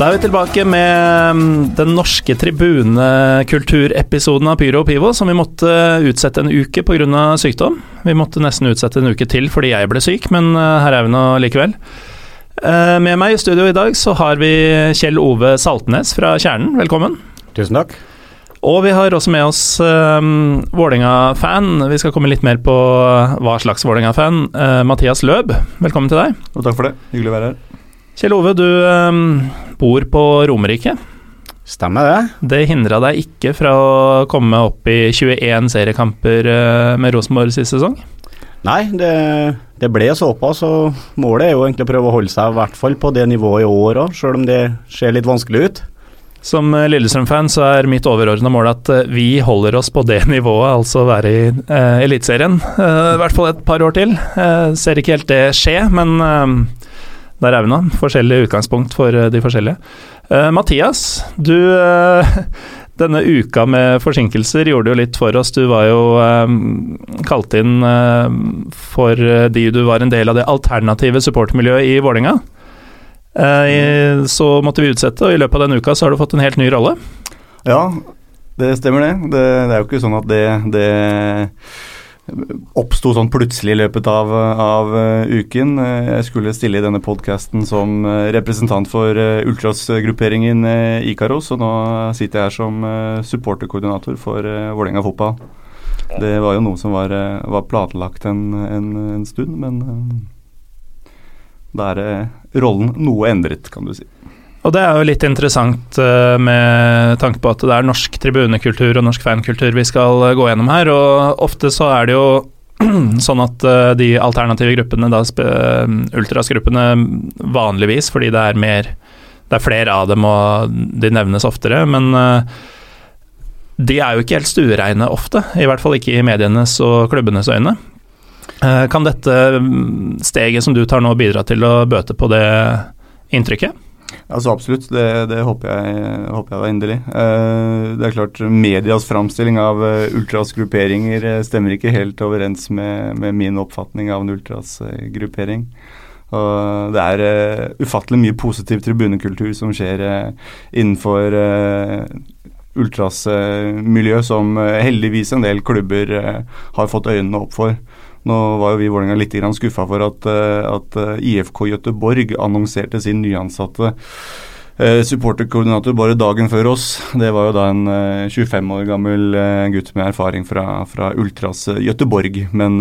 Da er vi tilbake med mm, den norske tribunekulturepisoden av Pyro og Pivo, som vi måtte utsette en uke pga. sykdom. Vi måtte nesten utsette en uke til fordi jeg ble syk, men eh, her er vi nå likevel. Eh, Med meg i studio i dag så har vi Kjell Ove Saltnes fra Kjernen, velkommen. Tusen takk. Og vi har også med oss um, Vålerenga-fan. Vi skal komme litt mer på hva slags Vålerenga-fan. Uh, Mathias Løb, velkommen til deg. Og takk for det. Hyggelig å være her. Kjell Ove, du um, bor på Romerike. Stemmer det. Det hindra deg ikke fra å komme opp i 21 seriekamper uh, med Rosenborg sist sesong? Nei, det, det ble såpass, og målet er jo egentlig å prøve å holde seg i hvert fall på det nivået i år òg, sjøl om det ser litt vanskelig ut. Som uh, Lillestrøm-fan så er mitt overordna mål at uh, vi holder oss på det nivået, altså være i uh, Eliteserien. Uh, I hvert fall et par år til. Uh, ser ikke helt det skje, men uh, der er vi nå. Forskjellig utgangspunkt for uh, de forskjellige. Uh, Mathias, du uh, Denne uka med forsinkelser gjorde jo litt for oss. Du var jo kalt inn fordi du var en del av det alternative supportermiljøet i Vålerenga. Så måtte vi utsette, og i løpet av den uka så har du fått en helt ny rolle. Ja, det stemmer det. Det, det er jo ikke sånn at det, det oppsto sånn plutselig i løpet av, av uh, uken. Uh, jeg skulle stille i denne podkasten som uh, representant for ultrasgrupperingen Ikaros, og nå sitter jeg her som supporterkoordinator for Vålerenga fotball. Det var jo noe som var, var planlagt en, en, en, stund, men da er rollen noe endret, kan du si. Og det er jo litt interessant med tanke på at det er norsk tribunekultur og norsk fankultur vi skal gå gjennom her, og ofte så er det jo sånn at de alternative gruppene, da ultrasgruppene vanligvis, fordi det er mer Det er flere av dem og de nevnes oftere, men de er jo ikke helt stuereine ofte, i hvert fall ikke i medienes og klubbenes øyne. Kan dette steget som du tar nå bidra til å bøte på det inntrykket? Altså Absolutt, det, det håper, jeg, håper jeg da inderlig. Uh, det er klart, Medias framstilling av uh, ultras grupperinger uh, stemmer ikke helt overens med, med, min oppfatning av en ultras gruppering. Og det er ufattelig mye positiv tribunekultur som skjer innenfor ultras-miljø, som heldigvis en del klubber har fått øynene opp for. Nå var jo vi i Vålerenga litt skuffa for at, at IFK Gøteborg annonserte sin nyansatte eh, supporterkoordinator bare dagen før oss. Det var jo da en eh, 25 år gammel eh, gutt med erfaring fra, fra Ultras Gøteborg. Men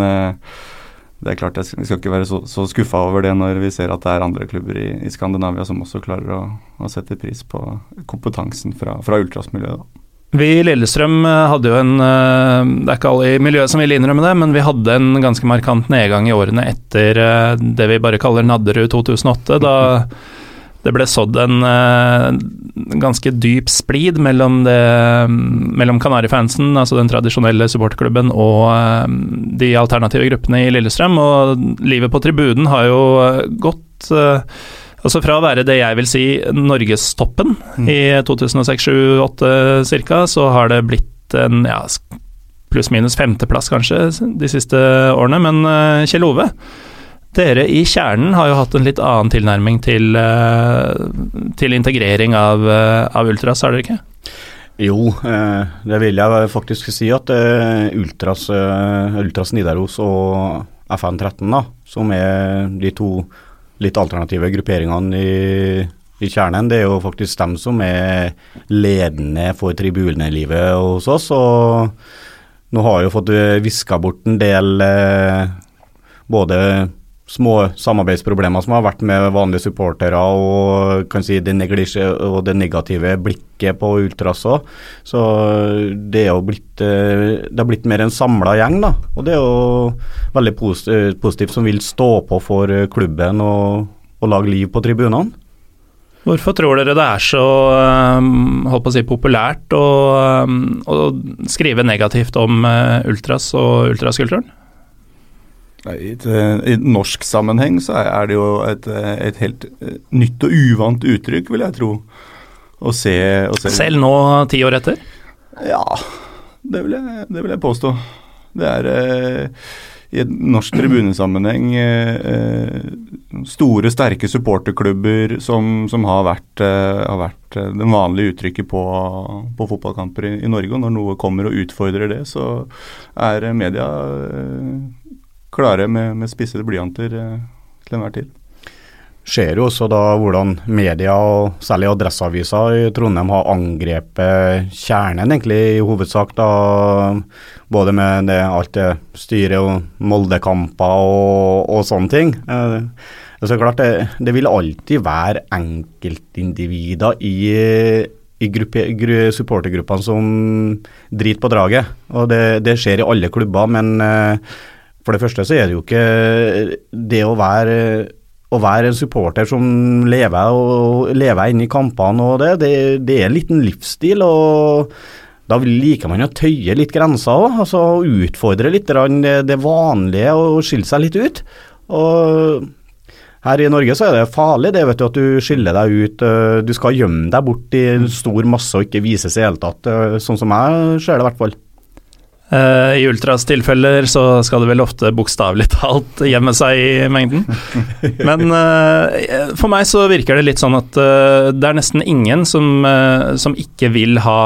det er klart jeg skal ikke være så, så skuffa over det når vi ser at det er andre klubber i, i Skandinavia som også klarer å, å, sette pris på kompetansen fra, fra ultrasmiljøet. Vi i Lillestrøm hadde jo en Det er ikke alle i miljøet som vil innrømme det, men vi hadde en ganske markant nedgang i årene etter det vi bare kaller Nadderud 2008. Da det ble sådd en ganske dyp splid mellom, mellom Kanarifansen, altså den tradisjonelle supporterklubben, og de alternative gruppene i Lillestrøm. Og livet på tribunen har jo gått Altså Fra å være det jeg vil si norgestoppen mm. i 2006-2008 ca., så har det blitt en ja, pluss-minus femteplass kanskje de siste årene. Men uh, Kjell Ove, dere i Kjernen har jo hatt en litt annen tilnærming til, uh, til integrering av, uh, av, Ultras, har dere ikke? Jo, det vil jeg faktisk si at Ultras, Ultras Nidaros og FN13, da, som er de to litt alternative grupperingene i, i, kjernen, det er jo faktisk dem som er ledende for tribunelivet hos oss. Og nå har jeg jo fått viska bort en del eh, både små samarbeidsproblemer som har vært med vanlige supportere og kan si det, og det negative blikket på Ultras òg. Så det er jo blitt, eh, det har blitt mer en samla gjeng, da. Og det er jo veldig positivt, som vil stå på for klubben og, og lage liv på tribunene. Hvorfor tror dere det er så holdt på å si, populært å, å skrive negativt om eh, ultras og ultraskulturen? I, I, norsk sammenheng så er det jo et, et, helt eh, nytt og uvant uttrykk, vil jeg tro. Å se, å se. Selv nå, ti år etter? Ja, det vil jeg, det vil jeg påstå. Det er eh, i norsk tribunesammenheng store, sterke supporterklubber som, som har, vært, har vært det vanlige uttrykket på, på fotballkamper i, i, Norge. Og når noe kommer og utfordrer det, så er media klare med, med spissede blyanter til enhver tid ser jo også da hvordan media, og særlig Adresseavisa i Trondheim, har angrepet kjernen, egentlig, i hovedsak. da, Både med det, alt det styret og Molde-kamper og, og, sånne ting. Eh, så klart, det, det vil alltid være enkeltindivider i, i supportergruppene som driter på draget. og Det, det skjer i alle klubber, men eh, for det første så er det jo ikke det å være å være en supporter som lever, lever inne i kampene og det, det, det er en liten livsstil. og da liker man å tøye litt grenser òg, altså utfordre litt det vanlige og skille seg litt ut. Og her i Norge så er det farlig det vet du, at du skiller deg ut. Øh, du skal gjemme deg bort i en stor masse og ikke vises i det hele tatt, øh, sånn som jeg ser det i hvert fall. Uh, I Ultras tilfeller så skal det vel ofte bokstavelig talt gjemme seg i mengden. Men uh, for meg så virker det litt sånn at uh, det er nesten ingen som, som ikke vil ha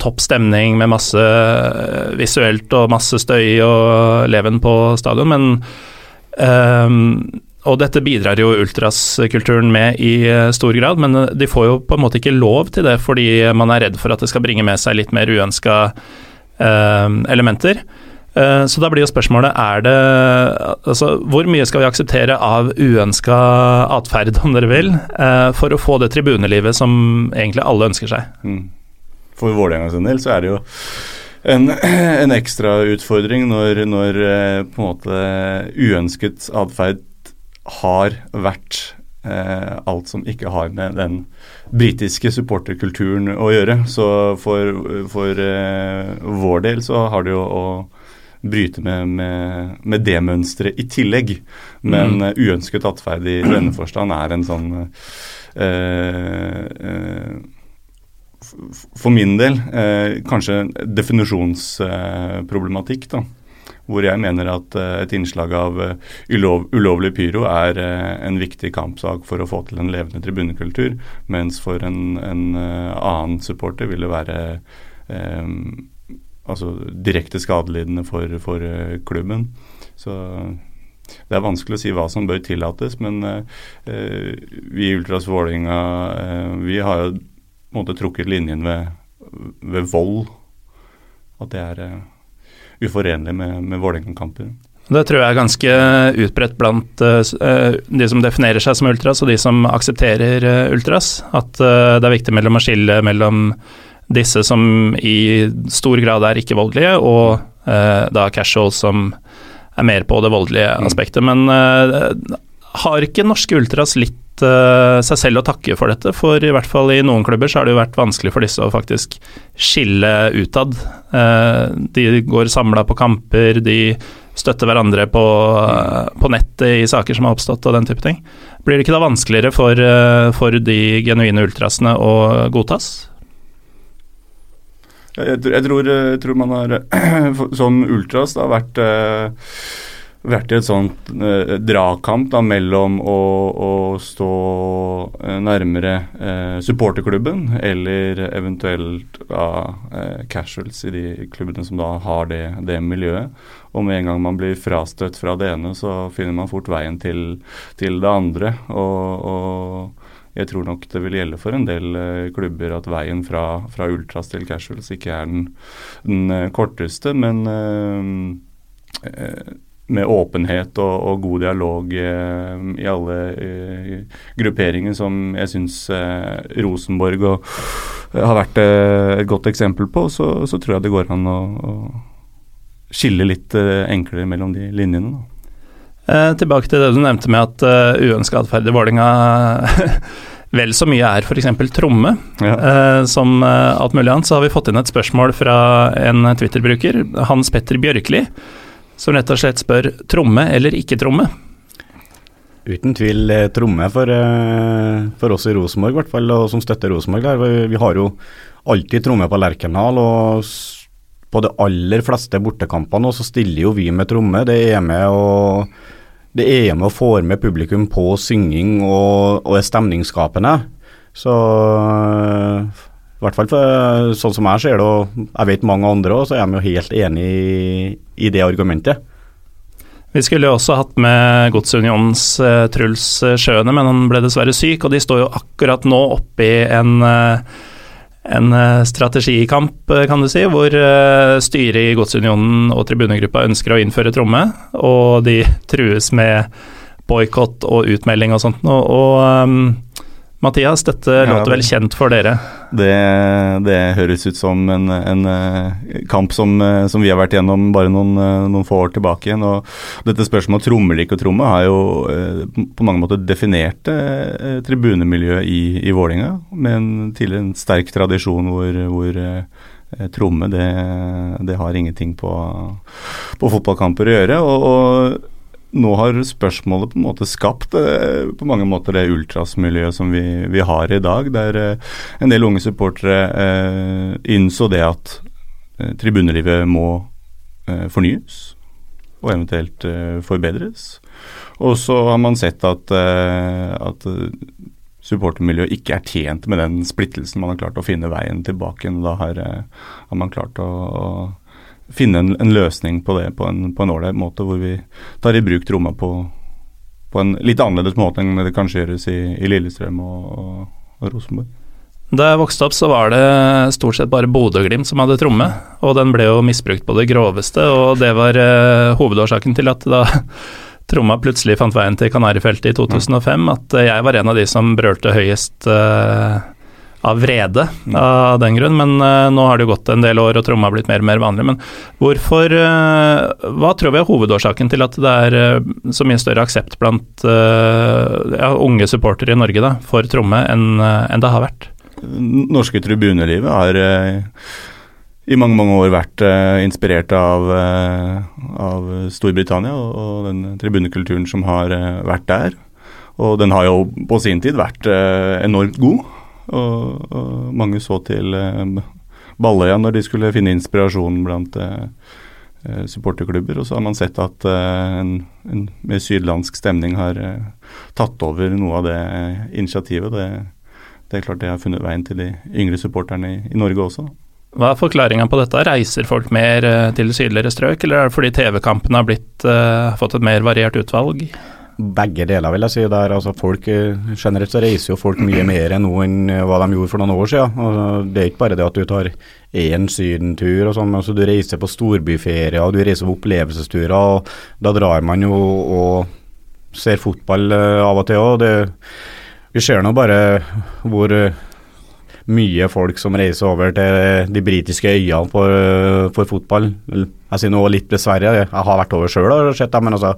topp stemning med masse visuelt og masse støy og leven på stadion, men og dette bidrar jo ultraskulturen med i stor grad, men de får jo på en måte ikke lov til det fordi man er redd for at det skal bringe med seg litt mer uønska elementer. Eh, så da blir jo spørsmålet er det altså Hvor mye skal vi akseptere av uønska atferd, om dere vil, eh, for å få det tribunelivet som egentlig alle ønsker seg? Mm. For Vålerenga sin del så er det jo en, en ekstra utfordring når, når på en måte uønsket atferd har vært eh, alt som ikke har med den britiske supporterkulturen å gjøre. Så for, for eh, vår del så har det jo å bryte med, med, med det mønsteret i tillegg. Men mm. uønsket atferd i denne forstand er en sånn eh, eh, For min del eh, kanskje definisjonsproblematikk, da hvor jeg mener at uh, et innslag av uh, ulov, ulovlig pyro er uh, en viktig kampsak for å få til en levende tribunekultur, mens for en, en annen supporter vil det være altså direkte skadelidende for, for klubben. Så det er vanskelig å si hva som bør tillates, men vi i Ultras Vålerenga vi har jo på en måte trukket linjen ved, ved vold. At det er uforenlig med, med Vålerenga-kamper. Det tror jeg er ganske utbredt blant uh, de som definerer seg som ultras, og de som aksepterer ultras. At det er viktig mellom å skille mellom disse som i stor grad er ikke-voldelige, og da casual som er mer på det voldelige mm. aspektet. Men har ikke norske ultras litt uh, seg selv å takke for dette. For i hvert fall i noen klubber så har det jo vært vanskelig for disse å faktisk skille utad. Uh, de går samla på kamper, de støtter hverandre på, uh, på, nettet i saker som har oppstått og den type ting. Blir det ikke da vanskeligere for, for de genuine ultrasene å godtas? Jeg, tror, jeg tror, man har som ultras da, vært vært i et sånt eh, dragkamp da, mellom å, å stå nærmere eh, supporterklubben eller eventuelt da, eh, casuals i de klubbene som da har det, det, miljøet. Og med en gang man blir frastøtt fra det ene, så finner man fort veien til, til det andre. Og, og, jeg tror nok det vil gjelde for en del eh, klubber at veien fra, fra ultras til casuals ikke er den, den eh, korteste, men eh, med åpenhet og, og god dialog eh, i alle eh, grupperinger, som jeg syns eh, Rosenborg og, eh, har vært eh, et godt eksempel på, så, så, tror jeg det går an å, å skille litt eh, enklere mellom de linjene. tilbake til det du nevnte med at uh, uønska atferd i Vålerenga vel så mye er f.eks. tromme. Ja. Eh, som alt mulig annet, så har vi fått inn et spørsmål fra en Twitter-bruker, Hans Petter Bjørkli som rett og slett spør tromme eller ikke tromme? Uten tvil eh, tromme for, eh, for, oss i Rosenborg, i hvert fall, og som støtter Rosenborg. Vi har jo alltid tromme på Lerkendal, og på de aller fleste bortekampene, og så stiller jo vi med tromme. Det er med å det er med og får med publikum på synging og, og er stemningsskapende. Så i hvert fall for, sånn som jeg ser det, og jeg vet mange andre òg, så er de jo helt enig i, i, det argumentet. Vi skulle jo også hatt med Godsunionens uh, Truls Sjøene, men han ble dessverre syk, og de står jo akkurat nå oppe i en uh, en eh, strategikamp, eh, kan du si, hvor eh, styret i Godsunionen og tribunegruppa ønsker å innføre tromme, og de trues med boikott og utmelding og sånt. Og, og um, Mathias, dette ja, låter vel kjent for dere? Det, det høres ut som en, en eh, kamp som, eh, som, vi har vært gjennom bare noen, eh, noen, få år tilbake igjen. og Dette spørsmålet om tromme eller ikke tromme har jo på mange måter definert tribunemiljøet i, i Vålinga, med en tidligere en sterk tradisjon hvor, hvor tromme det, det, har ingenting på, på fotballkamper å gjøre. og, og nå har spørsmålet på en måte skapt eh, på mange måter det ultrasmiljøet som vi, vi har i dag, der eh, en del unge supportere eh, innså det at tribunelivet må fornyes og eventuelt forbedres. Og så har man sett at, at supportermiljøet ikke er tjent med den splittelsen. Man har klart å finne veien tilbake. Da har, har man klart å, å finne en, en, løsning på det på en ålreit måte, hvor vi tar i bruk tromma på, på, en litt annerledes måte enn det kanskje gjøres i, i Lillestrøm og, og, og, Rosenborg. Da jeg vokste opp, så var det stort sett bare Bodø-Glimt som hadde tromme, og den ble jo misbrukt på det groveste, og det var uh, hovedårsaken til at da tromma plutselig fant veien til Kanarifeltet i 2005, at jeg var en av de som brølte høyest uh, av vrede av den grunn, men uh, nå har det jo gått en del år og tromma har blitt mer og mer vanlig. Men hvorfor uh, Hva tror vi er hovedårsaken til at det er uh, så mye større aksept blant ja, unge supportere i Norge da, for tromme enn en det har vært? Norske tribunelivet har i mange mange år vært inspirert av, av Storbritannia og, og, den tribunekulturen som har vært der. Og den har jo på sin tid vært enormt god. Og, og mange så til eh, Balløya når de skulle finne inspirasjon blant eh, eh, supporterklubber. Og så har man sett at eh, en, en, mer sydlandsk stemning har tatt over noe av det initiativet. Det, det, er klart det har funnet veien til de yngre supporterne i, i Norge også. Hva er forklaringa på dette? Reiser folk mer til sydligere strøk, eller er det fordi TV-kampene har blitt, fått et mer variert utvalg? Begge deler, vil jeg si. Der, altså folk, eh, generelt så reiser jo folk mye mer nå enn eh, hva de gjorde for noen år siden. Altså, det er ikke bare det at du tar én sydentur og sånn, altså, du reiser på storbyferier og du reiser på opplevelsesturer. og Da drar man jo og ser fotball uh, av og til òg. Vi ser nå bare hvor mye folk som reiser over til de britiske øyene for, for fotball. Jeg sier nå litt dessverre, jeg har vært over sjøl og sett det, men altså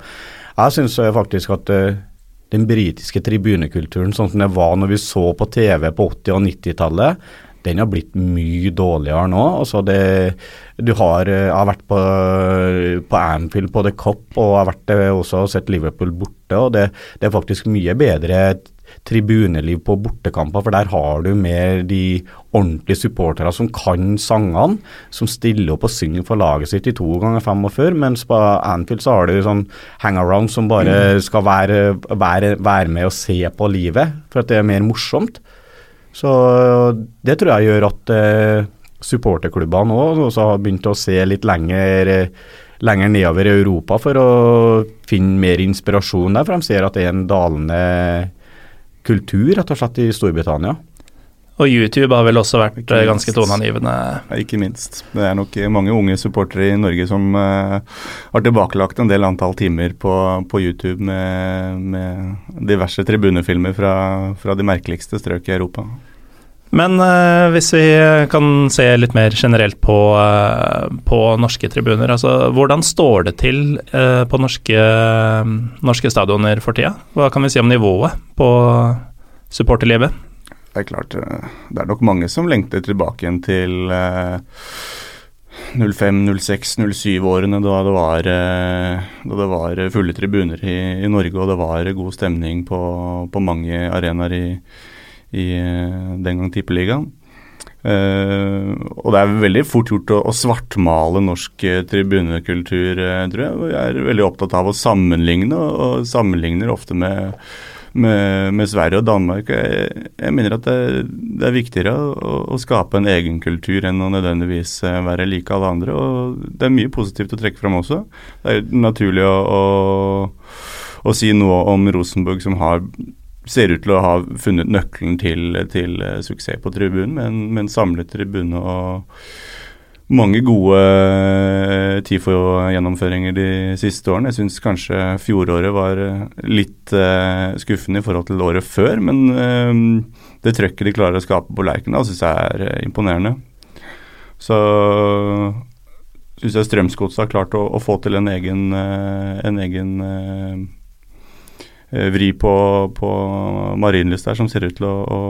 jeg syns faktisk at uh, den britiske tribunekulturen sånn som det var når vi så på TV på 80- og 90-tallet, den har blitt mye dårligere nå. Altså det, du har, eh, jeg har vært på, på Anfield på The Cop og jeg har vært eh, også sett Liverpool borte. og det, det er faktisk mye bedre tribuneliv på bortekamper, for der har du mer de ordentlige supporterne som kan sangene, som stiller opp og synger for laget sitt i to ganger fem og før, mens på Anfield så har du sånn hangaround som bare mm. skal være, være, være med og se på livet, for at det er mer morsomt. Så det tror jeg gjør at eh, supporterklubbene òg har begynt å se litt lenger, lenger nedover i Europa for å finne mer inspirasjon der, for de ser at det er en dalende kultur, rett og slett, i Storbritannia. Og YouTube har vel også vært ganske toneangivende? Ja, ikke minst. Det er nok mange unge supportere i Norge som uh, har tilbakelagt en del antall timer på, på YouTube med, med, diverse tribunefilmer fra, fra de merkeligste strøk i Europa. Men uh, hvis vi kan se litt mer generelt på, uh, på norske tribuner. altså Hvordan står det til uh, på norske, norske stadioner for tida? Hva kan vi si om nivået på supporterlivet? Det er klart, det er nok mange som lengter tilbake igjen til 05, 06, 07-årene da, da, det var fulle tribuner i, i, Norge og det var god stemning på, på mange arenaer i, i den gang Tippeligaen. Uh, og det er veldig fort gjort å, å svartmale norsk uh, tribunekultur, uh, tror jeg. Jeg er veldig opptatt av å sammenligne, og, og sammenligner ofte med, med, med, Sverige og Danmark. Jeg, jeg mener at det, det er viktigere å, å, skape en egen kultur enn å nødvendigvis være like alle andre. Og det er mye positivt å trekke fram også. Det er naturlig å, å, å si noe om Rosenborg, som har ser ut til å ha funnet nøkkelen til, til uh, suksess på tribunen, med en, med en samlet tribune og mange gode uh, TIFO-gjennomføringer de siste årene. Jeg syns kanskje fjoråret var uh, litt skuffende i forhold til året før, men det trøkket de klarer å skape på Lerkendal, syns jeg er imponerende. Så syns jeg Strømsgodset har klart å, å, få til en egen, en egen Eh, vri på, på marinlyst der som ser ut til å, å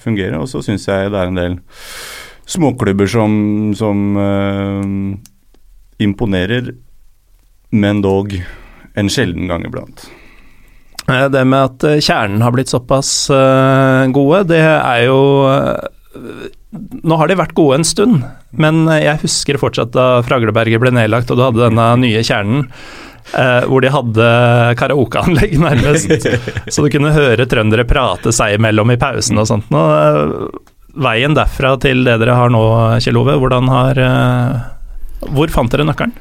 fungere. Og så syns jeg det er en del småklubber som, som uh, imponerer, men dog en sjelden gang iblant. Eh, det med at kjernen har blitt såpass gode, det er jo Nå har de vært gode en stund, men jeg husker fortsatt da Fragleberget ble nedlagt og du hadde denne nye kjernen. Uh, hvor de hadde karaokeanlegg, nærmest. så du kunne høre trøndere prate seg imellom i pausen og sånt. Nå, uh, veien derfra til det dere har nå, Kjell Ove, hvordan har uh, Hvor fant dere nøkkelen?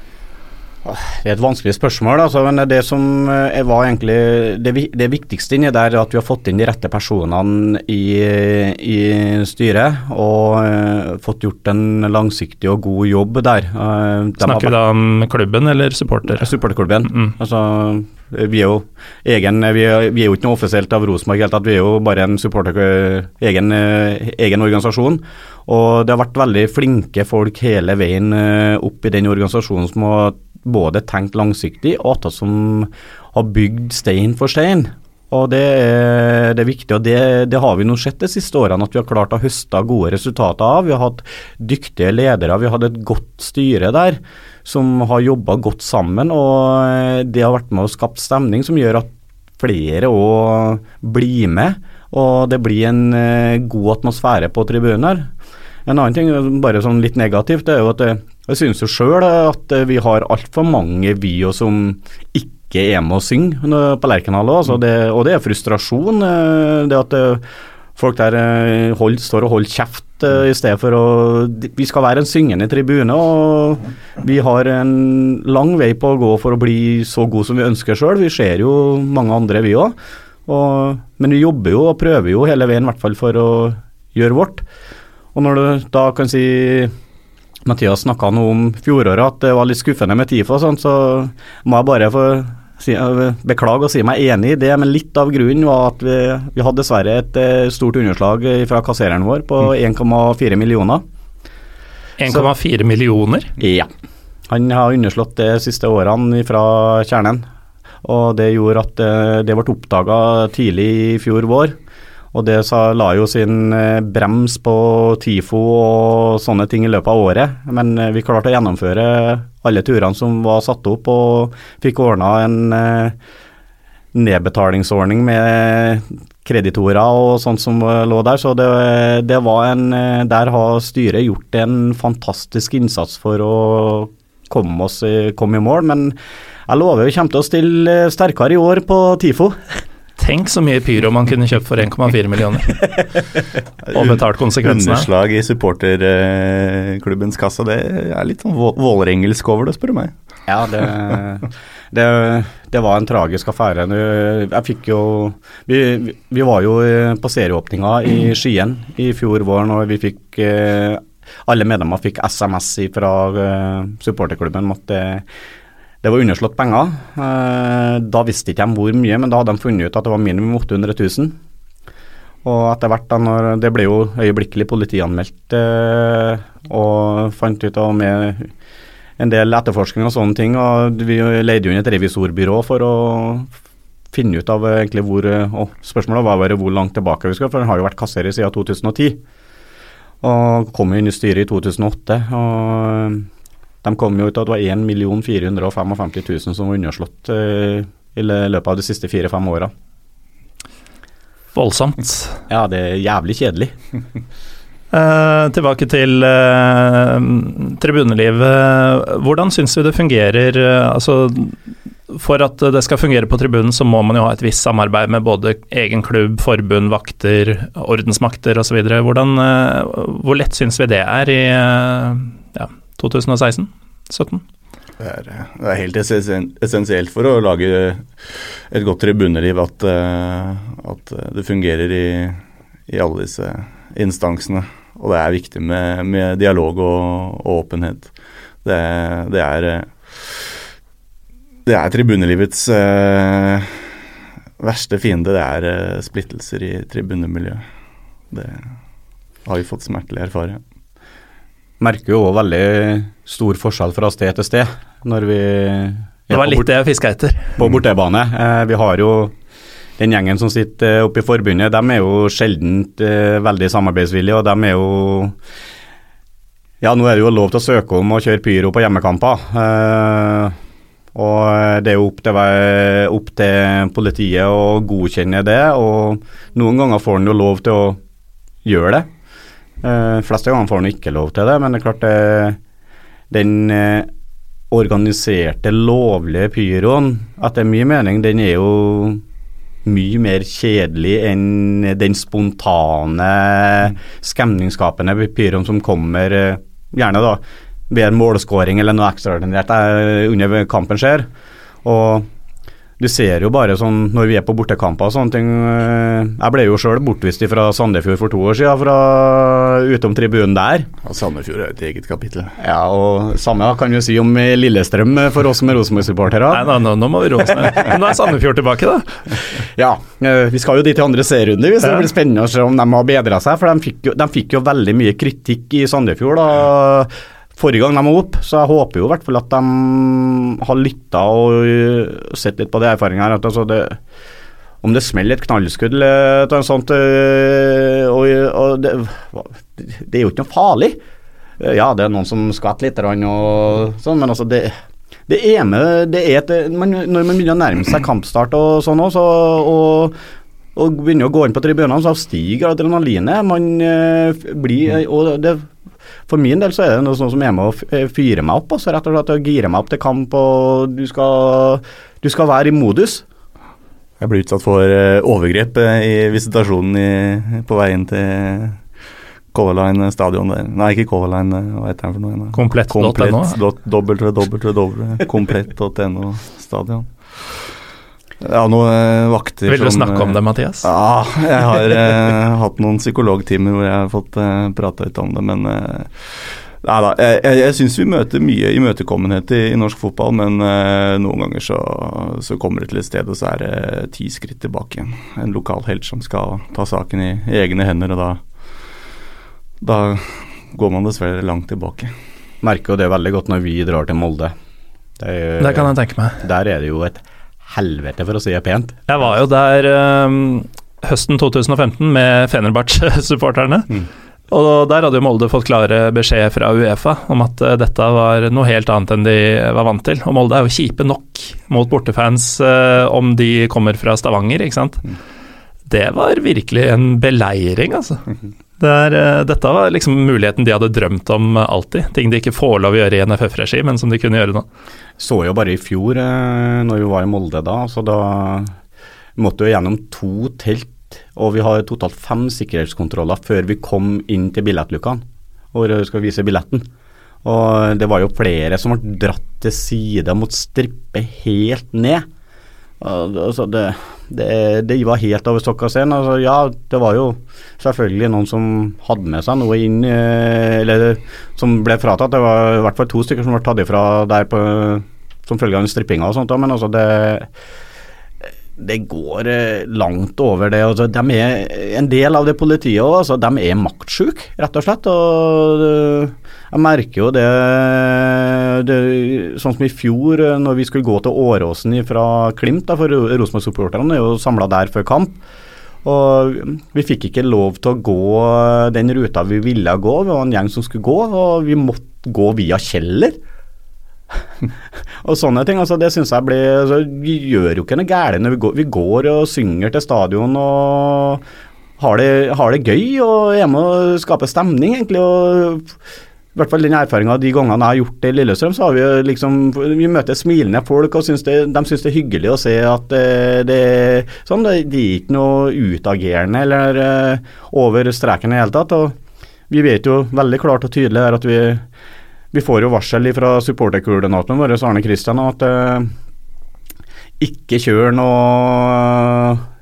Det er et vanskelig spørsmål, altså, men det som eh, var egentlig det, det viktigste inni der, er at vi har fått inn de rette personene i, i styret og uh, fått gjort en langsiktig og god jobb der. Uh, Snakker vi da om klubben eller supporter? Supporterklubben. Mm. Altså, vi er jo egen, vi er, vi er jo ikke noe offisielt av Rosenborg, vi er jo bare en supporter, egen, egen, organisasjon. Og det har vært veldig flinke folk hele veien opp i den organisasjonen som har både tenkt langsiktig og at som har bygd stein for stein. Og det er, det er viktig, og det, det, har vi nå sett de siste årene, at vi har klart å høste gode resultater av. Vi har hatt dyktige ledere, vi har hatt et godt styre der som har jobba godt sammen. og Det har vært med å skapt stemning som gjør at flere òg blir med. Og det blir en eh, god atmosfære på tribunen her. En annen ting, bare sånn litt negativt, det er jo at det, jeg synes jo sjøl at eh, vi har altfor mange vi som ikke er med å synge på Lerkendal altså og det er frustrasjon. Eh, det at eh, folk der hold, står og holder kjeft i stedet for å Vi skal være en syngende tribune, og vi har en lang vei på å gå for å bli så gode som vi ønsker sjøl. Vi ser jo mange andre, vi òg. Men vi jobber jo og prøver jo hele veien, i hvert fall for å gjøre vårt. Og når du da kan si Mathias snakka noe om fjoråret, at det var litt skuffende med TIFO, sånn, så må jeg bare få si, beklage og si meg enig i det. Men litt av grunnen var at vi, vi hadde dessverre et uh, stort underslag fra kassereren vår på 1,4 mm. millioner. 1,4 millioner? Ja. Han har underslått de siste årene fra kjernen. Og det gjorde at uh, det ble oppdaga tidlig i fjor vår. Og det sa, la jo sin eh, brems på TIFO og sånne ting i løpet av året. Men eh, vi klarte å gjennomføre alle turene som var satt opp, og fikk ordna en eh, nedbetalingsordning med kreditorer og sånt som lå der. Så det, det var en Der har styret gjort en fantastisk innsats for å komme, oss, komme i mål. Men jeg lover vi kommer til å stille sterkere i år på TIFO. Tenk så mye pyro man kunne kjøpt for 1,4 millioner. og betalt konsekvensene. Underslag i supporterklubbens kassa, det er litt sånn vålerengelsk over det, spør du meg. Ja, det, det, det, var en tragisk affære. Jeg fikk jo Vi, vi var jo på serieåpninga i Skien i fjor vår når vi fikk eh, Alle medlemmer fikk SMS fra eh, supporterklubben om at det var underslått penger. Eh, da visste ikke de hvor mye, men da hadde de funnet ut at det var minimum 800 000. Og etter hvert, da når Det ble jo øyeblikkelig politianmeldt eh, og fant ut av med en del etterforskning og sånne ting. Og vi leide jo inn et revisorbyrå for å finne ut av egentlig hvor og Spørsmålet var bare hvor langt tilbake vi skal, for den har jo vært kasserer siden 2010. Og kom inn i styret i 2008. og de kom jo ut av at det var 1 455 000 som var underslått eh, i løpet av de siste fire-fem åra. Voldsomt. Ja, det er jævlig kjedelig. Eh, tilbake til eh, tribunelivet. Hvordan syns vi det fungerer? Altså, for at det skal fungere på tribunen, så må man jo ha et visst samarbeid med både egen klubb, forbund, vakter, ordensmakter osv. Eh, hvor lett syns vi det er i eh, ja, 2016? 17? Det er, det er, helt essensielt for å lage et godt tribuneliv at, eh, at det fungerer i, i, alle disse instansene. Og det er viktig med, med dialog og, og åpenhet. Det, det, er Det er tribunelivets eh, verste fiende. Det er eh, splittelser i tribunemiljøet. Det har vi fått smertelig erfare. Merker jo òg veldig stor forskjell fra sted til sted når vi Det var litt det jeg fiska etter. På bortebane. Eh, vi har jo den gjengen som sitter oppe i forbundet, de er jo sjelden eh, veldig samarbeidsvillige, og de er jo Ja, nå er det jo lov til å søke om å kjøre pyro på hjemmekamper. Eh, og det er jo opp til, opp til, politiet å godkjenne det, og noen ganger får en jo lov til å gjøre det. Eh, fleste ganger får han ikke lov til det, men det er klart det, den uh, organiserte, lovlige pyroen, etter min mening, den er jo mye mer kjedelig enn den spontane, stemningsskapende pyroen som kommer uh, gjerne da ved en målskåring eller noe ekstraordinært eh, under kampen skjer. Og du ser jo bare sånn når vi er på bortekamper og sånne ting eh, Jeg ble jo sjøl bortvist fra Sandefjord for to år siden, fra utom tribunen der. Ja, Sandefjord er et eget kapittel. Ja, og samme kan vi si om Lillestrøm for oss som er Rosenborg-supportere. Nei, nå, nå, må vi roe oss ned. Nå er Sandefjord tilbake, da. Ja, eh, vi skal jo dit til andre serierunde, hvis ja. det blir spennende å se om de har bedra seg. For de fikk, jo, de fikk jo veldig mye kritikk i Sandefjord. da forrige gang de var opp, så jeg håper jo i hvert fall at de har lytta og øh, sett litt på de erfaringene her. At altså det, om det smeller et knallskudd eller noe sånt øh, og, og det, det, er jo ikke noe farlig. Ja, det er noen som skvetter litt og sånn, men altså det, det er med det er et, man, Når man begynner å nærme seg kampstart og sånn også, og, og begynner å gå inn på tribunene, så stiger adrenalinet. Man øh, blir og det for min del så er det noe sånt som er med å eh, fyre meg opp, altså rett og slett å gire meg opp til kamp, og du skal, du skal være i modus. Jeg ble utsatt for uh, overgrep uh, i visitasjonen i, på veien til Color Line stadion der. Nei, ikke Color Line, hva heter den for noe? Komplett.no? Komplett, Komplett.no stadion. Ja, noen vakter Vil du som, snakke om det, Mathias? Ja, jeg har eh, hatt noen psykologtimer hvor jeg har fått eh, prata litt om det, men eh, Nei da, jeg, jeg, jeg syns vi møter mye imøtekommenhet i, i norsk fotball, men eh, noen ganger så, så, kommer det til et sted, og så er det ti skritt tilbake igjen. En lokal helt som skal ta saken i, i egne hender, og da, da går man dessverre langt tilbake. Merker jo det veldig godt når vi drar til Molde. Det, er, det kan jeg tenke meg. Der er det jo et helvete, for å si det pent. Jeg var jo der um, høsten 2015 med Fenerbahçe-supporterne. Mm. Og der hadde jo Molde fått klare beskjed fra Uefa om at uh, dette var noe helt annet enn de var vant til. Og Molde er jo kjipe nok mot bortefans uh, om de kommer fra Stavanger, ikke sant. Mm. Det var virkelig en beleiring, altså. Mm Der, er, dette var liksom muligheten de hadde drømt om alltid. Ting de ikke får lov å gjøre i NFF-regi, men som de kunne gjøre nå. Så jo bare i fjor, eh, når vi var i Molde da, så da måtte vi gjennom to telt. Og vi har totalt fem sikkerhetskontroller før vi kom inn til billettlukkene, hvor vi skal vise billetten. Og det var jo flere som ble dratt til side mot strippe helt ned. Altså det, det, det, var helt over stokk og sten. Altså, ja, det var jo selvfølgelig noen som hadde med seg noe inn eh, Eller som ble fratatt. Det var i hvert fall to stykker som ble tatt ifra der på, som følge av strippinga og sånt. Men altså, det det går eh, langt over det. Altså, de er En del av det politiet også, altså, de er maktsjuke, rett og slett. og Jeg merker jo det, det, Sånn som i fjor, eh, når vi skulle gå til Åråsen fra Klimt, da, for Rosenborg-supporterne er jo samla der før kamp. Og Vi fikk ikke lov til å gå den ruta vi ville gå, vi var en gjeng som skulle gå, og vi måtte gå via Kjeller. og sånne ting. altså Det syns jeg blir altså, Vi gjør jo ikke noe galt når vi går, vi går og synger til stadion og har det, har det gøy og er med og skape stemning, egentlig. og i hvert fall den erfaringa de gangene jeg har gjort det i Lillestrøm, så har vi jo liksom Vi møter smilende folk, og synes det, de syns det er hyggelig å se at det, er sånn, det, det er ikke noe utagerende eller uh, over streken i det hele tatt. og Vi vet jo veldig klart og tydelig at vi, vi får jo varsel fra supporterkoordinatoren vår, Arne Kristian, at uh, ikke kjør noe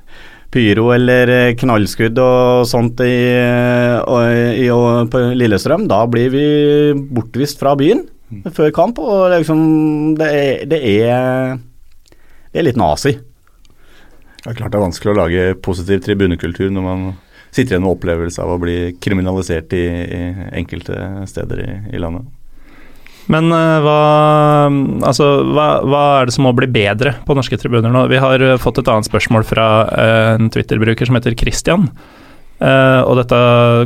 pyro eller eh, knallskudd og sånt i, i, i, på Lillestrøm, da blir vi bortvist fra byen før kamp. Og liksom, det er, det er, det er litt nazi. Det er klart det er vanskelig å lage positiv tribunekultur når man sitter igjen med opplevelse av å bli kriminalisert i, i enkelte steder i landet. Men uh, hva, altså, hva, hva, er det som må bli bedre på norske tribuner nå? Vi har uh, fått et annet spørsmål fra uh, en Twitter-bruker som heter Christian. og dette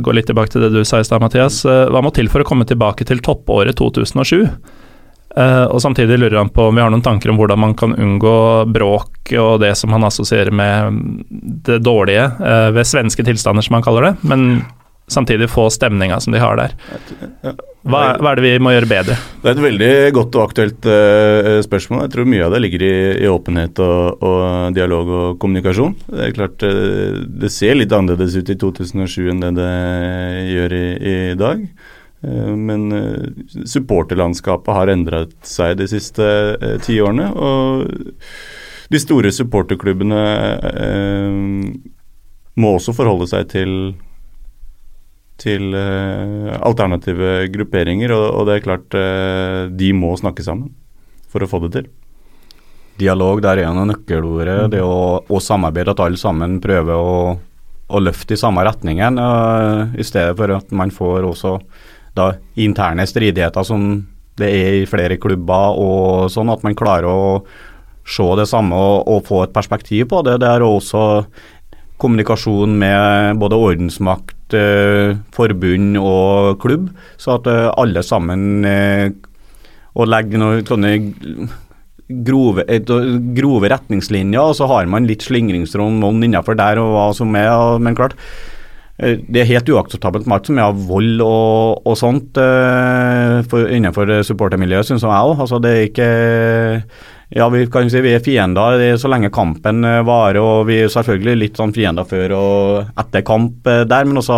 går litt tilbake til det du sa i stad, Mathias. hva må til for å komme tilbake til toppåret 2007? og samtidig lurer han på om vi har noen tanker om hvordan man kan unngå bråk og det som han assosierer med det dårlige ved svenske tilstander, som han kaller det. Men samtidig få stemninga som de har der. Hva, hva, er det vi må gjøre bedre? Det er et veldig godt og aktuelt uh, spørsmål. Jeg tror mye av det ligger i, i åpenhet og, og, dialog og kommunikasjon. Det er klart uh, det ser litt annerledes ut i 2007 enn det det gjør i, i dag. Uh, men supporterlandskapet har endret seg de siste ti årene. Og de store supporterklubbene må også forholde seg til til uh, alternative grupperinger, og, og, det er klart uh, de må snakke sammen for å få det til. Dialog der er noe nøkkelordet. Mm. Det å, å, samarbeide, at alle sammen prøver å, å løfte i samme retningen, uh, i stedet for at man får også da interne stridigheter som det er i flere klubber, og sånn at man klarer å se det samme og, og få et perspektiv på det. Det er også kommunikasjon med både ordensmakt, eh, forbund og klubb, så at eh, alle sammen og legger noen sånne grove, grove, retningslinjer, og så har man litt slingringsrom innenfor der og hva som er. Men klart, det er helt uakseptabelt med alt som er av vold og, og sånt for, innenfor supportermiljøet, syns jeg òg. Altså, det er ikke ja, vi kan si vi er fiender så lenge kampen eh, varer, og vi er selvfølgelig litt sånn fiender før og etter kamp eh, der, men også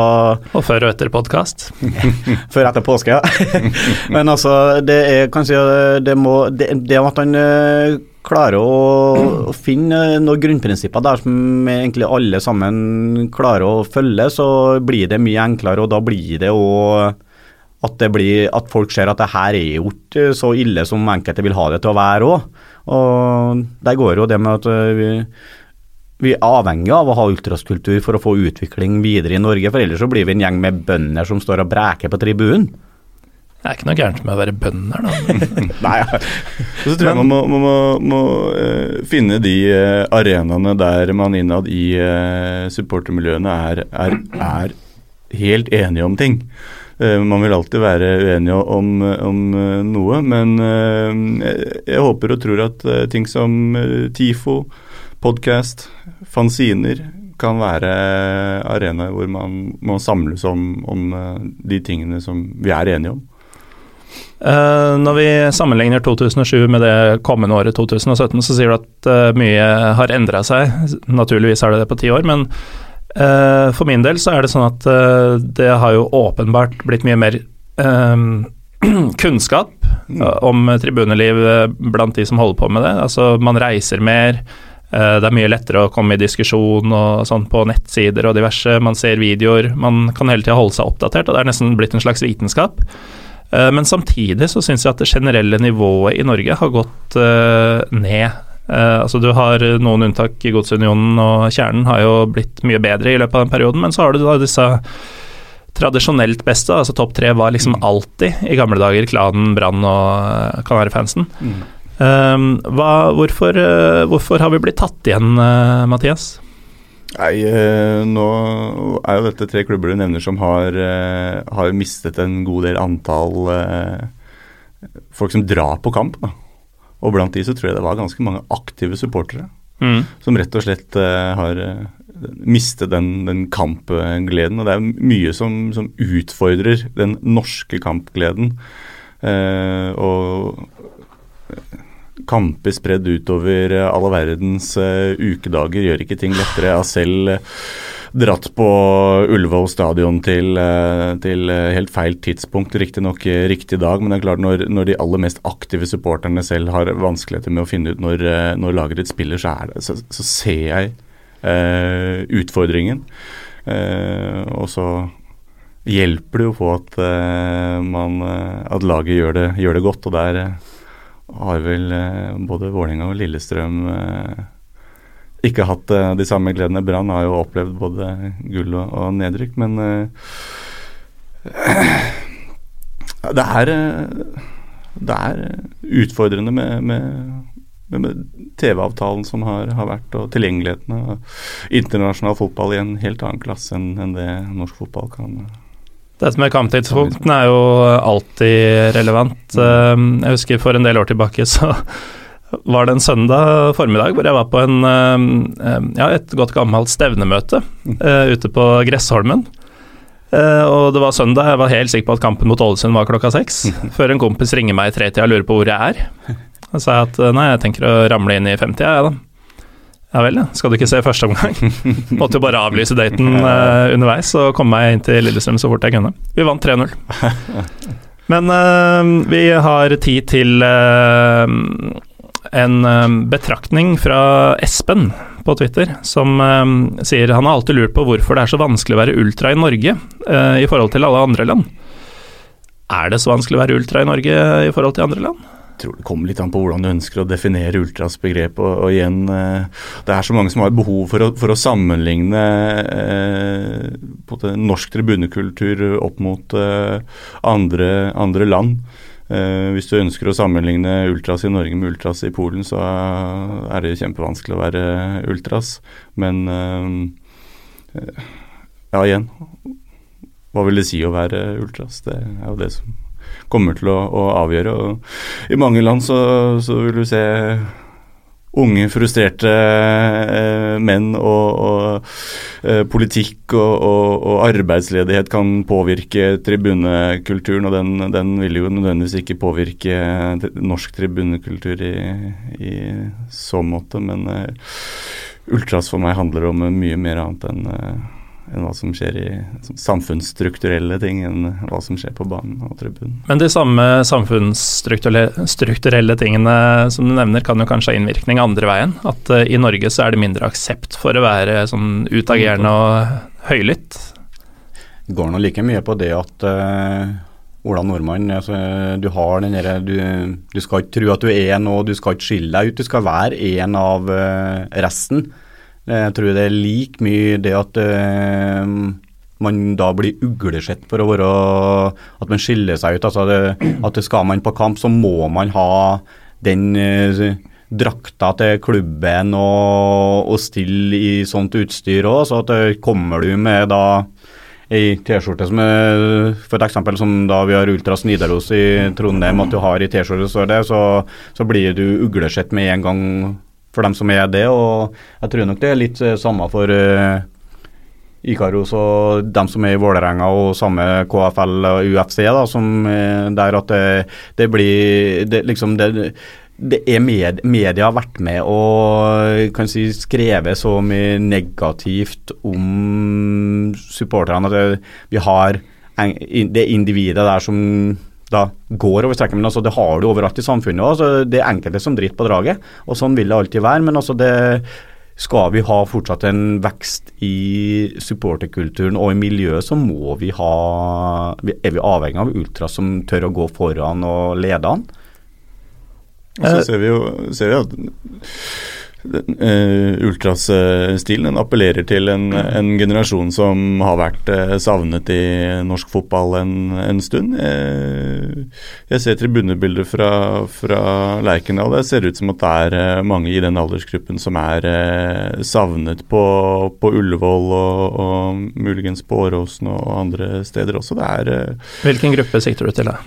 Og før og etter podkast. før etter påske, ja. men altså, det er kanskje det, må, det, det at han eh, klarer å, å, finne noen grunnprinsipper der som egentlig alle sammen klarer å følge, så blir det mye enklere, og da blir det òg at, blir, at folk ser at det her er jo ikke så ille som enkelte vil ha det til å være òg. Og der går jo det med at eh, vi, vi er avhengig av å ha ultraskultur for å få utvikling videre i Norge, for ellers så blir vi en gjeng med bønder som står og breker på tribunen. Det er ikke noe gærent med å være bønder, da. Nei, ja. så tror jeg man må, må, må, må uh, finne de uh, arenaene der man innad i uh, supportermiljøene er, er, er, helt enige om ting. Eh, man vil alltid være uenige om, om eh, noe, men eh, jeg håper og tror at ting som TIFO, podkast, fanziner kan være arenaer hvor man må samles om, om, de tingene som vi er enige om. Uh, når vi sammenligner 2007 med det kommende året 2017, så sier du at uh, mye har endra seg. Naturligvis er det det på ti år, men for min del så er det sånn at uh, det har jo åpenbart blitt mye mer uh, kunnskap mm. om tribuneliv blant de som holder på med det. Altså man reiser mer, det er mye lettere å komme i diskusjon og sånn på nettsider og diverse. Man ser videoer, man kan hele tida holde seg oppdatert, og det er nesten blitt en slags vitenskap. Men samtidig så syns jeg at det generelle nivået i Norge har gått ned Uh, altså Du har noen unntak, i Godsunionen og Kjernen har jo blitt mye bedre i løpet av den perioden, men så har du da disse tradisjonelt beste, altså topp tre var liksom mm. alltid i gamle dager Klanen, Brann og uh, Kanarifansen. Mm. Uh, hva, hvorfor, uh, hvorfor, har vi blitt tatt igjen, Mathias? Nei, nå er jo dette tre klubber du nevner som har, har mistet en god del antall folk som drar på kamp. da. Og blant de så tror jeg det var ganske mange aktive supportere. Mm. Som rett og slett uh, har mistet den, den, kampgleden. Og det er mye som, som utfordrer den norske kampgleden. Uh, og kamper spredd utover alle verdens uh, ukedager gjør ikke ting lettere. Jeg har selv dratt på Ullevål stadion til, uh, til helt feil tidspunkt, riktignok riktig dag. Men det er klart når, når, de aller mest aktive supporterne selv har vanskeligheter med å finne ut når, når laget ditt spiller, så, det, så, så ser jeg utfordringen. og så hjelper det jo på at, man, at laget gjør det, gjør det godt. og der har vel eh, både Vålerenga og Lillestrøm eh, ikke hatt eh, de samme gledene. Brann har jo opplevd både gull og, og nedrykk, men det er det er utfordrende med, med, med TV-avtalen som har, har, vært, og tilgjengeligheten av internasjonal fotball i en helt annen klasse enn, enn det norsk fotball kan dette med kamptidspunktene er jo alltid relevant. Mm. Jeg husker for en del år tilbake så var det en søndag formiddag hvor jeg var på en, ja, et godt gammelt stevnemøte uh, ute på Gressholmen. Uh, og det var søndag, jeg var helt sikker på at kampen mot Ålesund var klokka seks. Før en kompis ringer meg i tretida og lurer på hvor jeg er. Og sa jeg at nei, jeg tenker å ramle inn i femtida, jeg da. Ja vel, ja. Skal du ikke se første omgang? Måtte jo bare avlyse daten uh, underveis og komme meg inn til Lillestrøm så fort jeg kunne. Vi vant 3-0. Men vi har tid til en betraktning fra Espen på Twitter, som sier han har alltid lurt på hvorfor det er så vanskelig å være ultra i Norge i forhold til alle andre land. Er det så vanskelig å være ultra i Norge i forhold til andre land? tror det kommer litt an på hvordan du ønsker å definere ultras begrep. Og, og igjen, eh, det er så mange som har behov for å, for å sammenligne eh, norsk tribunekultur opp mot eh, andre, andre, land. Eh, hvis du ønsker å sammenligne ultras i Norge med ultras i Polen, så er det kjempevanskelig å være ultras. Men uh, ja, igjen. Hva vil det si å være ultras? Det er jo det som kommer til å, å avgjøre. Og I mange land så, så, vil du se unge, frustrerte eh, menn og, og eh, politikk og, og, og, arbeidsledighet kan påvirke tribunekulturen, og den, den, vil jo nødvendigvis ikke påvirke norsk tribunekultur i, i så måte, men eh, ultras for meg handler om mye mer annet enn eh, enn hva som skjer i samfunnsstrukturelle ting enn hva som skjer på banen og tribunen. Men de samme samfunnsstrukturelle tingene som du nevner, kan jo kanskje ha innvirkning andre veien? At uh, i Norge så er det mindre aksept for å være sånn utagerende og høylytt? Det går nå like mye på det at uh, Ola Nordmann, altså, du har den derre du, du, skal ikke tro at du er noe, du skal ikke skille deg ut, du skal være en av uh, resten. Jeg tror det er like mye det at uh, man da blir uglesett for å være At man skiller seg ut. altså det, At det skal man på kamp, så må man ha den uh, drakta til klubben og, og stille i sånt utstyr òg. Så at uh, kommer du med da ei T-skjorte som er For eksempel som da vi har Ultras Nidaros i Trondheim, at du har ei T-skjorte så, så, så blir du uglesett med en gang for dem som er det. Og jeg tror nok det er litt eh, samme for uh, Ikaros og dem som er i Vålerenga og samme KFL og UFC, da, som der at det, det blir det, liksom det, det er med, Media har vært med og kan si, skrevet så mye negativt om supporterne at vi har det individet der som da går over streken. Men altså, det har du overalt i samfunnet. Altså, det er enkelte som driter på draget, og sånn vil det alltid være. Men altså, det skal vi ha fortsatt en vekst i supporterkulturen og i miljøet, så må vi ha Er vi avhengig av ultra som tør å gå foran og lede an? Og så ser vi jo, ser vi at Uh, Ultras-stilen appellerer til en, en, generasjon som har vært uh, savnet i norsk fotball en, en stund. Uh, jeg ser tribunebilder fra, fra Lerkendal. Det ser ut som at det er mange i den aldersgruppen som er savnet på, på Ullevål og, og, muligens på Åråsen og andre steder også. Det er Hvilken gruppe sikter du til da?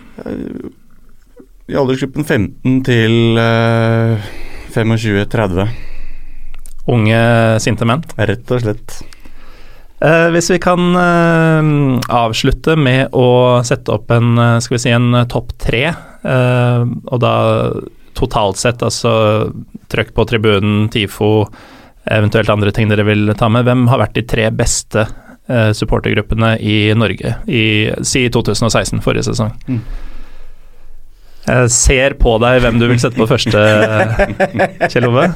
I aldersgruppen 15 til 25-30. Unge, sinte menn. Rett og slett. Eh, hvis vi kan eh, avslutte med å sette opp en, eh, skal vi si, en eh, topp tre, eh, og da totalt sett, altså trøkk på tribunen, TIFO, eventuelt andre ting dere vil ta med. Hvem har vært de tre beste eh, supportergruppene i Norge i si 2016, forrige sesong? Mm. Jeg ser på deg hvem du vil sette på første, Kjell Ove.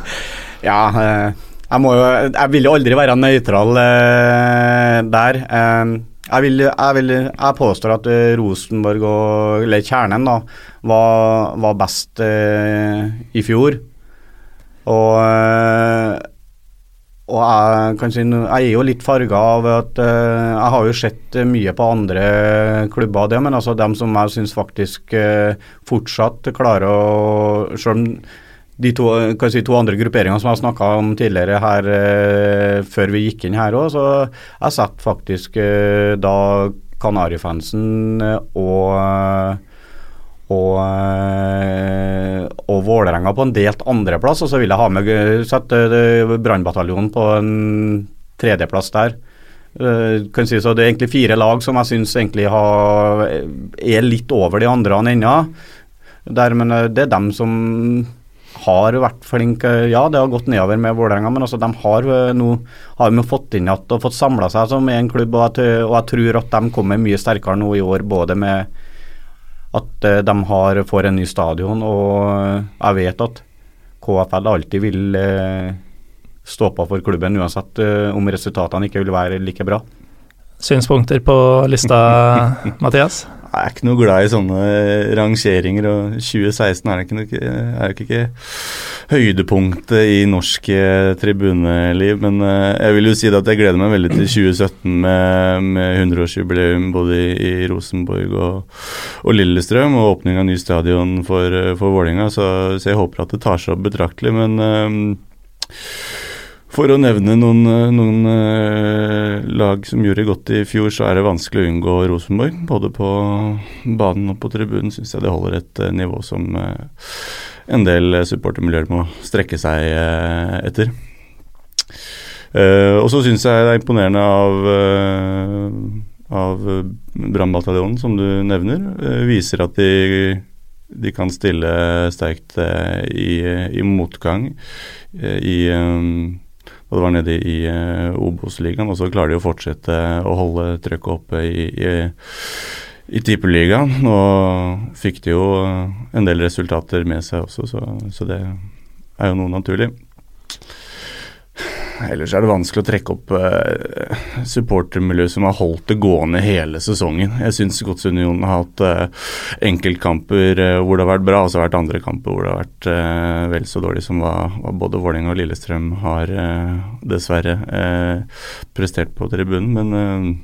Ja, eh, jeg må jo Jeg vil jo aldri være nøytral eh, der. Eh, jeg, vil, jeg, vil, jeg påstår at Rosenborg og eller Kjernen da, var, var best i fjor. Og, og jeg, jeg er jo litt farga av at uh, jeg har jo sett mye på andre klubber, det, men altså dem som jeg syns faktisk uh, fortsatt klarer å Selv om de to, si, to andre grupperingene som jeg snakka om tidligere her uh, før vi gikk inn her òg, så jeg setter faktisk eh, da Kanarifansen eh, og og, eh, og Vålerenga på en delt andreplass, og så vil jeg ha med sette eh, Brannbataljonen på en tredjeplass der. Eh, kan si så Det er egentlig fire lag som jeg syns er litt over de andre ennå. Men eh, det er dem som har vært flinke. Ja, det har gått nedover med Vålerenga, men altså, de har eh, nå har de fått inn igjen og fått samla seg som en klubb. Og jeg, og jeg tror at de kommer mye sterkere nå i år, både med at eh, de har, får en ny stadion, og eh, jeg vet at KFL alltid vil eh, stå på for klubben, uansett om resultatene ikke vil være like bra. Synspunkter på lista, Mathias? Jeg er ikke noe glad i sånne rangeringer, og 2016 er ikke, noe, det ikke høydepunktet i norsk eh, tribuneliv. Men eh, jeg vil jo si at jeg gleder meg veldig til 2017 med, med 100-årsjubileum både i, i Rosenborg og, og, Lillestrøm, og åpning av ny stadion for, eh, for Vålerenga, så, så, jeg håper at det tar seg opp betraktelig. Men um, for å nevne noen, noen uh, lag som gjorde godt i fjor, så er det vanskelig å unngå Rosenborg. Både på banen og på tribunen syns jeg det holder et uh, nivå som en del supportermiljøer må strekke seg etter. og så syns jeg det er imponerende av, av Brannbataljonen, som du nevner. viser at de, de kan stille sterkt i, i motgang. I og det var nede i uh, Obos-ligaen, og så klarer de å fortsette å holde trøkket oppe i, i, i Tippeligaen. Og fikk de jo en del resultater med seg også, så, så det er jo noe naturlig. Ellers er det vanskelig å trekke opp eh, supportermiljøet som har holdt det gående hele sesongen. Jeg syns Godsunionen har hatt eh, enkeltkamper eh, hvor det har vært bra, og så har det vært andre kamper hvor det har vært eh, vel så dårlig som hva, hva både Vålerenga og Lillestrøm har dessverre prestert på tribunen. Men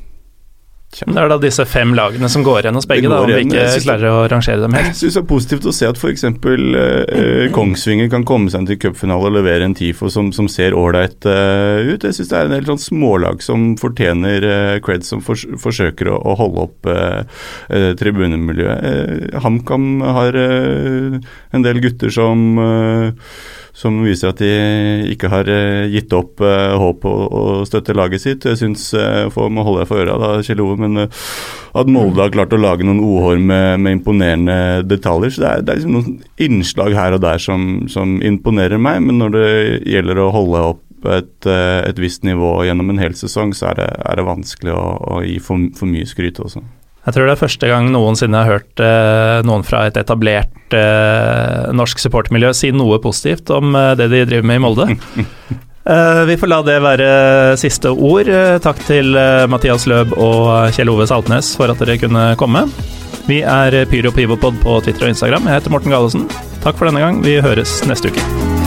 det er da disse fem lagene som går igjen hos begge, da, om vi ikke klarer å rangere dem helt. Jeg syns det er positivt å se at f.eks. Eh, Kongsvinger kan komme seg til cupfinale og levere en TIFO som, som ser ålreit eh, ut. Jeg syns det er en del sånn smålag som fortjener eh, cred, som for, forsøker å, å, holde opp eh, eh, tribunemiljøet. Uh, HamKam har en del gutter som som viser at de ikke har uh, gitt opp uh, håp og, støtter laget sitt. Jeg syns, uh, for, må holde deg for øra da, Kjell Ove, men at Molde har klart å lage noen ohår med, med imponerende detaljer. så Det er, det er liksom noen innslag her og der som, som, imponerer meg, men når det gjelder å holde opp et, et visst nivå gjennom en hel sesong, så er det, er det vanskelig å, å gi for, for mye skryt også. Jeg tror det er første gang noensinne jeg har hørt eh, noen fra et etablert eh, norsk supportermiljø si noe positivt om eh, det de driver med i Molde. Eh, vi får la det være siste ord. Eh, takk til eh, Mathias Løb og Kjell Ove Saltnes for at dere kunne komme. Vi er Pyro Pivopod på Twitter og Instagram. Jeg heter Morten Galesen. Takk for denne gang. Vi høres neste uke.